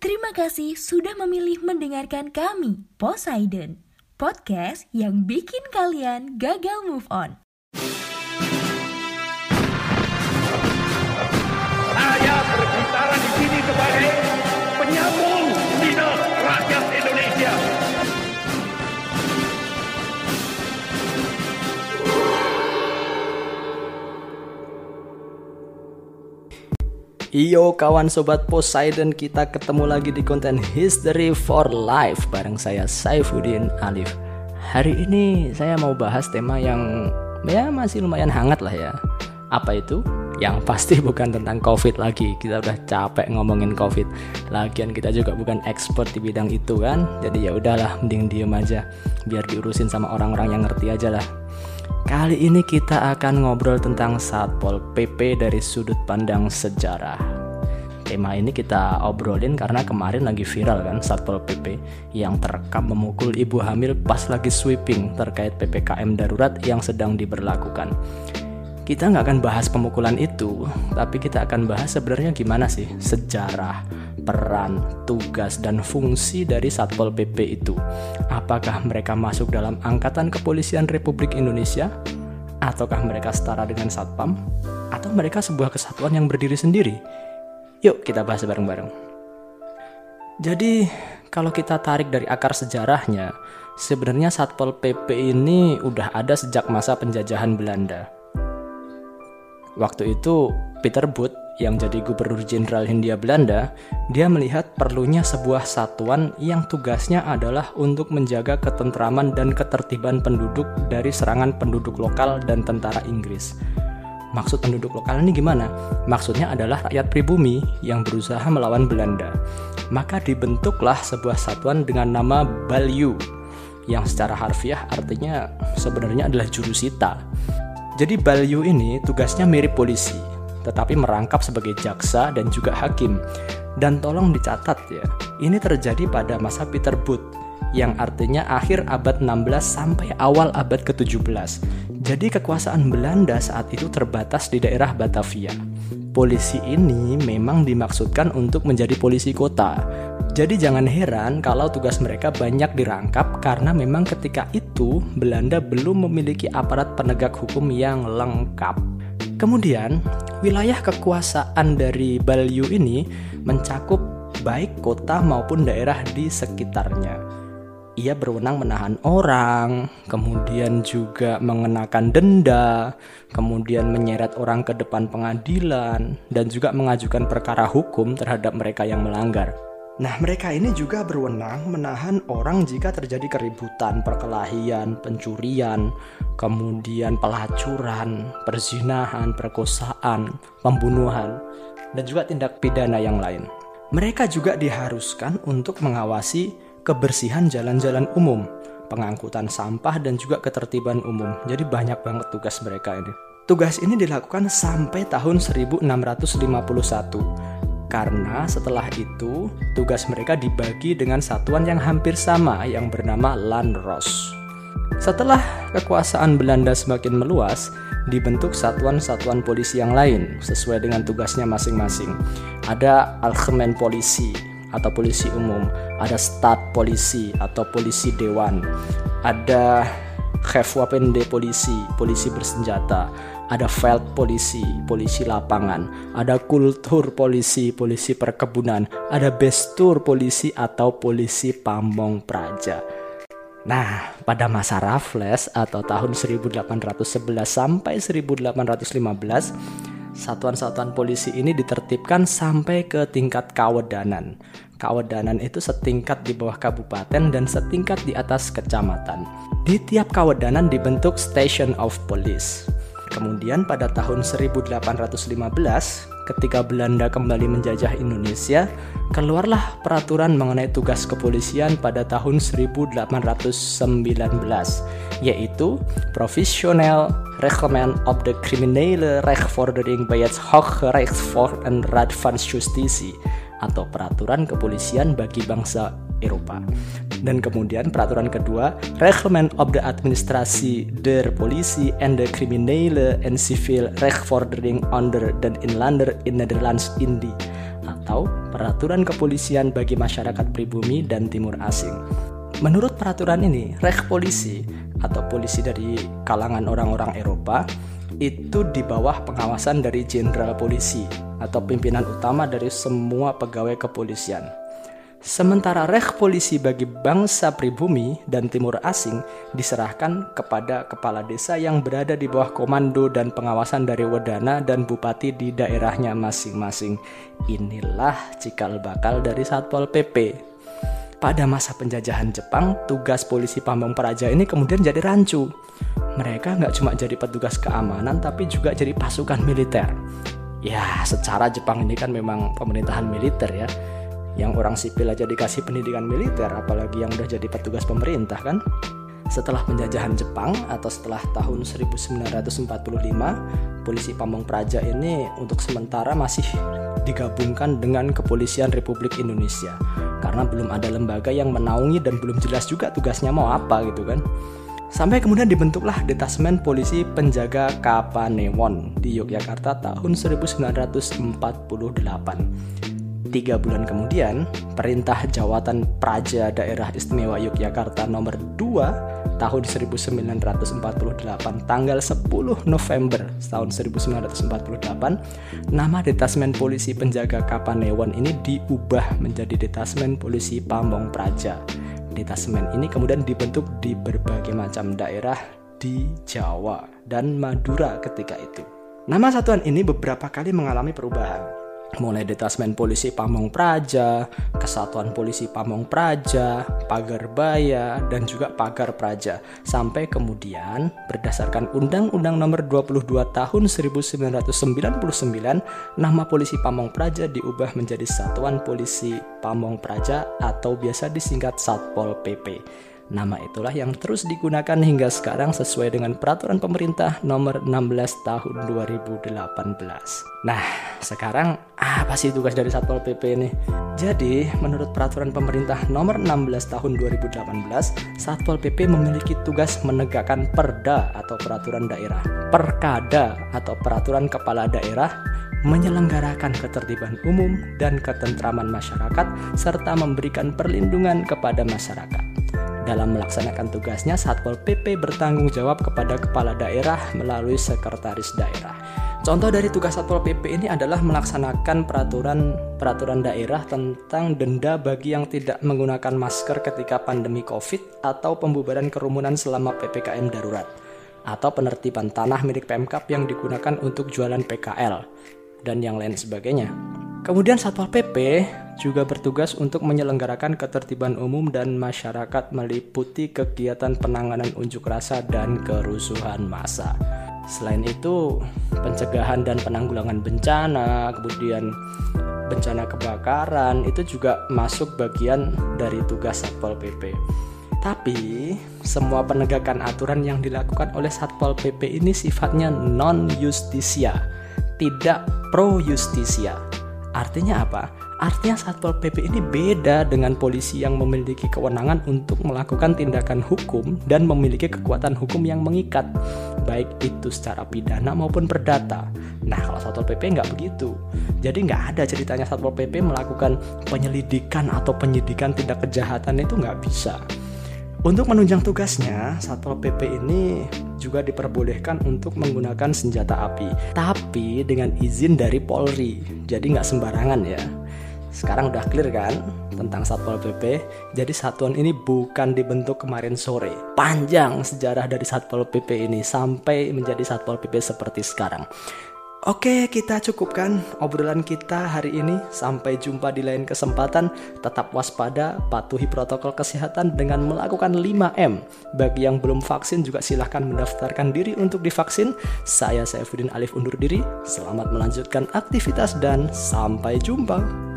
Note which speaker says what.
Speaker 1: Terima kasih sudah memilih mendengarkan kami, Poseidon, podcast yang bikin kalian gagal move on.
Speaker 2: Iyo kawan sobat Poseidon kita ketemu lagi di konten History for Life bareng saya Saifuddin Alif. Hari ini saya mau bahas tema yang ya masih lumayan hangat lah ya. Apa itu? Yang pasti bukan tentang COVID lagi. Kita udah capek ngomongin COVID. Lagian kita juga bukan expert di bidang itu kan. Jadi ya udahlah, mending diem aja. Biar diurusin sama orang-orang yang ngerti aja lah. Kali ini kita akan ngobrol tentang Satpol PP dari sudut pandang sejarah. Tema ini kita obrolin karena kemarin lagi viral kan Satpol PP yang terekam memukul ibu hamil pas lagi sweeping terkait PPKM darurat yang sedang diberlakukan. Kita nggak akan bahas pemukulan itu, tapi kita akan bahas sebenarnya gimana sih sejarah, peran, tugas, dan fungsi dari Satpol PP itu. Apakah mereka masuk dalam Angkatan Kepolisian Republik Indonesia? Ataukah mereka setara dengan Satpam? Atau mereka sebuah kesatuan yang berdiri sendiri? Yuk kita bahas bareng-bareng. Jadi, kalau kita tarik dari akar sejarahnya, sebenarnya Satpol PP ini udah ada sejak masa penjajahan Belanda. Waktu itu Peter Booth yang jadi gubernur jenderal Hindia Belanda, dia melihat perlunya sebuah satuan yang tugasnya adalah untuk menjaga ketentraman dan ketertiban penduduk dari serangan penduduk lokal dan tentara Inggris. Maksud penduduk lokal ini gimana? Maksudnya adalah rakyat pribumi yang berusaha melawan Belanda. Maka dibentuklah sebuah satuan dengan nama Balyu, yang secara harfiah artinya sebenarnya adalah jurusita. Jadi Balyu ini tugasnya mirip polisi, tetapi merangkap sebagai jaksa dan juga hakim. Dan tolong dicatat ya, ini terjadi pada masa Peter Booth yang artinya akhir abad 16 sampai awal abad ke-17. Jadi kekuasaan Belanda saat itu terbatas di daerah Batavia. Polisi ini memang dimaksudkan untuk menjadi polisi kota. Jadi jangan heran kalau tugas mereka banyak dirangkap karena memang ketika itu Belanda belum memiliki aparat penegak hukum yang lengkap. Kemudian, wilayah kekuasaan dari Balyu ini mencakup baik kota maupun daerah di sekitarnya ia berwenang menahan orang, kemudian juga mengenakan denda, kemudian menyeret orang ke depan pengadilan, dan juga mengajukan perkara hukum terhadap mereka yang melanggar. Nah, mereka ini juga berwenang menahan orang jika terjadi keributan, perkelahian, pencurian, kemudian pelacuran, perzinahan, perkosaan, pembunuhan, dan juga tindak pidana yang lain. Mereka juga diharuskan untuk mengawasi kebersihan jalan-jalan umum, pengangkutan sampah dan juga ketertiban umum. Jadi banyak banget tugas mereka ini. Tugas ini dilakukan sampai tahun 1651 karena setelah itu tugas mereka dibagi dengan satuan yang hampir sama yang bernama Landros. Setelah kekuasaan Belanda semakin meluas, dibentuk satuan-satuan polisi yang lain sesuai dengan tugasnya masing-masing. Ada Algemen Polisi, atau polisi umum, ada staf polisi atau polisi dewan, ada chef wapende polisi, polisi bersenjata, ada felt polisi, polisi lapangan, ada kultur polisi, polisi perkebunan, ada bestur polisi atau polisi pamong praja. Nah, pada masa Raffles atau tahun 1811 sampai 1815, satuan-satuan polisi ini ditertibkan sampai ke tingkat kawedanan. Kawedanan itu setingkat di bawah kabupaten dan setingkat di atas kecamatan. Di tiap kawedanan dibentuk Station of Police. Kemudian pada tahun 1815, ketika Belanda kembali menjajah Indonesia, keluarlah peraturan mengenai tugas kepolisian pada tahun 1819, yaitu Professional Reglement of the Criminele Rechtvordering bij het Hoge Rechtshof en Raad van Justitie atau peraturan kepolisian bagi bangsa Eropa. Dan kemudian peraturan kedua, Reglement of the Administratie der Politie en de Criminele en Civil Rechtvordering onder den Inlander in Nederlands Indie peraturan kepolisian bagi masyarakat pribumi dan timur asing. Menurut peraturan ini, rek polisi atau polisi dari kalangan orang-orang Eropa itu di bawah pengawasan dari jenderal polisi atau pimpinan utama dari semua pegawai kepolisian. Sementara rek polisi bagi bangsa pribumi dan timur asing diserahkan kepada kepala desa yang berada di bawah komando dan pengawasan dari wedana dan bupati di daerahnya masing-masing. Inilah cikal bakal dari Satpol PP. Pada masa penjajahan Jepang, tugas polisi Pamong Praja ini kemudian jadi rancu. Mereka nggak cuma jadi petugas keamanan, tapi juga jadi pasukan militer. Ya, secara Jepang ini kan memang pemerintahan militer ya. Yang orang sipil aja dikasih pendidikan militer, apalagi yang udah jadi petugas pemerintah kan. Setelah penjajahan Jepang atau setelah tahun 1945, polisi Pamong Praja ini untuk sementara masih digabungkan dengan Kepolisian Republik Indonesia karena belum ada lembaga yang menaungi dan belum jelas juga tugasnya mau apa gitu kan. Sampai kemudian dibentuklah detasmen polisi penjaga Kapanewon di Yogyakarta tahun 1948. Tiga bulan kemudian, Perintah Jawatan Praja Daerah Istimewa Yogyakarta nomor 2 tahun 1948 tanggal 10 November tahun 1948 nama detasmen polisi penjaga Kapanewon ini diubah menjadi detasmen polisi Pamong Praja. Detasmen ini kemudian dibentuk di berbagai macam daerah di Jawa dan Madura ketika itu. Nama satuan ini beberapa kali mengalami perubahan mulai detasmen polisi Pamong Praja, Kesatuan Polisi Pamong Praja, Pagar Baya, dan juga Pagar Praja. Sampai kemudian berdasarkan Undang-Undang Nomor 22 Tahun 1999, nama Polisi Pamong Praja diubah menjadi Satuan Polisi Pamong Praja atau biasa disingkat Satpol PP. Nama itulah yang terus digunakan hingga sekarang sesuai dengan peraturan pemerintah nomor 16 tahun 2018. Nah, sekarang apa sih tugas dari Satpol PP ini? Jadi, menurut peraturan pemerintah nomor 16 tahun 2018, Satpol PP memiliki tugas menegakkan perda atau peraturan daerah, perkada atau peraturan kepala daerah, menyelenggarakan ketertiban umum dan ketentraman masyarakat serta memberikan perlindungan kepada masyarakat. Dalam melaksanakan tugasnya, Satpol PP bertanggung jawab kepada kepala daerah melalui sekretaris daerah. Contoh dari tugas Satpol PP ini adalah melaksanakan peraturan peraturan daerah tentang denda bagi yang tidak menggunakan masker ketika pandemi Covid atau pembubaran kerumunan selama PPKM darurat atau penertiban tanah milik Pemkap yang digunakan untuk jualan PKL dan yang lain sebagainya. Kemudian Satpol PP juga bertugas untuk menyelenggarakan ketertiban umum dan masyarakat meliputi kegiatan penanganan unjuk rasa dan kerusuhan massa. Selain itu, pencegahan dan penanggulangan bencana, kemudian bencana kebakaran itu juga masuk bagian dari tugas Satpol PP. Tapi, semua penegakan aturan yang dilakukan oleh Satpol PP ini sifatnya non justisia, tidak pro justisia Artinya apa? Artinya Satpol PP ini beda dengan polisi yang memiliki kewenangan untuk melakukan tindakan hukum dan memiliki kekuatan hukum yang mengikat, baik itu secara pidana maupun perdata. Nah, kalau Satpol PP nggak begitu. Jadi nggak ada ceritanya Satpol PP melakukan penyelidikan atau penyidikan tindak kejahatan itu nggak bisa. Untuk menunjang tugasnya, Satpol PP ini juga diperbolehkan untuk menggunakan senjata api, tapi dengan izin dari Polri. Jadi nggak sembarangan ya. Sekarang udah clear kan tentang Satpol PP. Jadi satuan ini bukan dibentuk kemarin sore. Panjang sejarah dari Satpol PP ini sampai menjadi Satpol PP seperti sekarang. Oke, kita cukupkan obrolan kita hari ini. Sampai jumpa di lain kesempatan. Tetap waspada, patuhi protokol kesehatan dengan melakukan 5M. Bagi yang belum vaksin juga silahkan mendaftarkan diri untuk divaksin. Saya Saifuddin Alif undur diri. Selamat melanjutkan aktivitas dan sampai jumpa.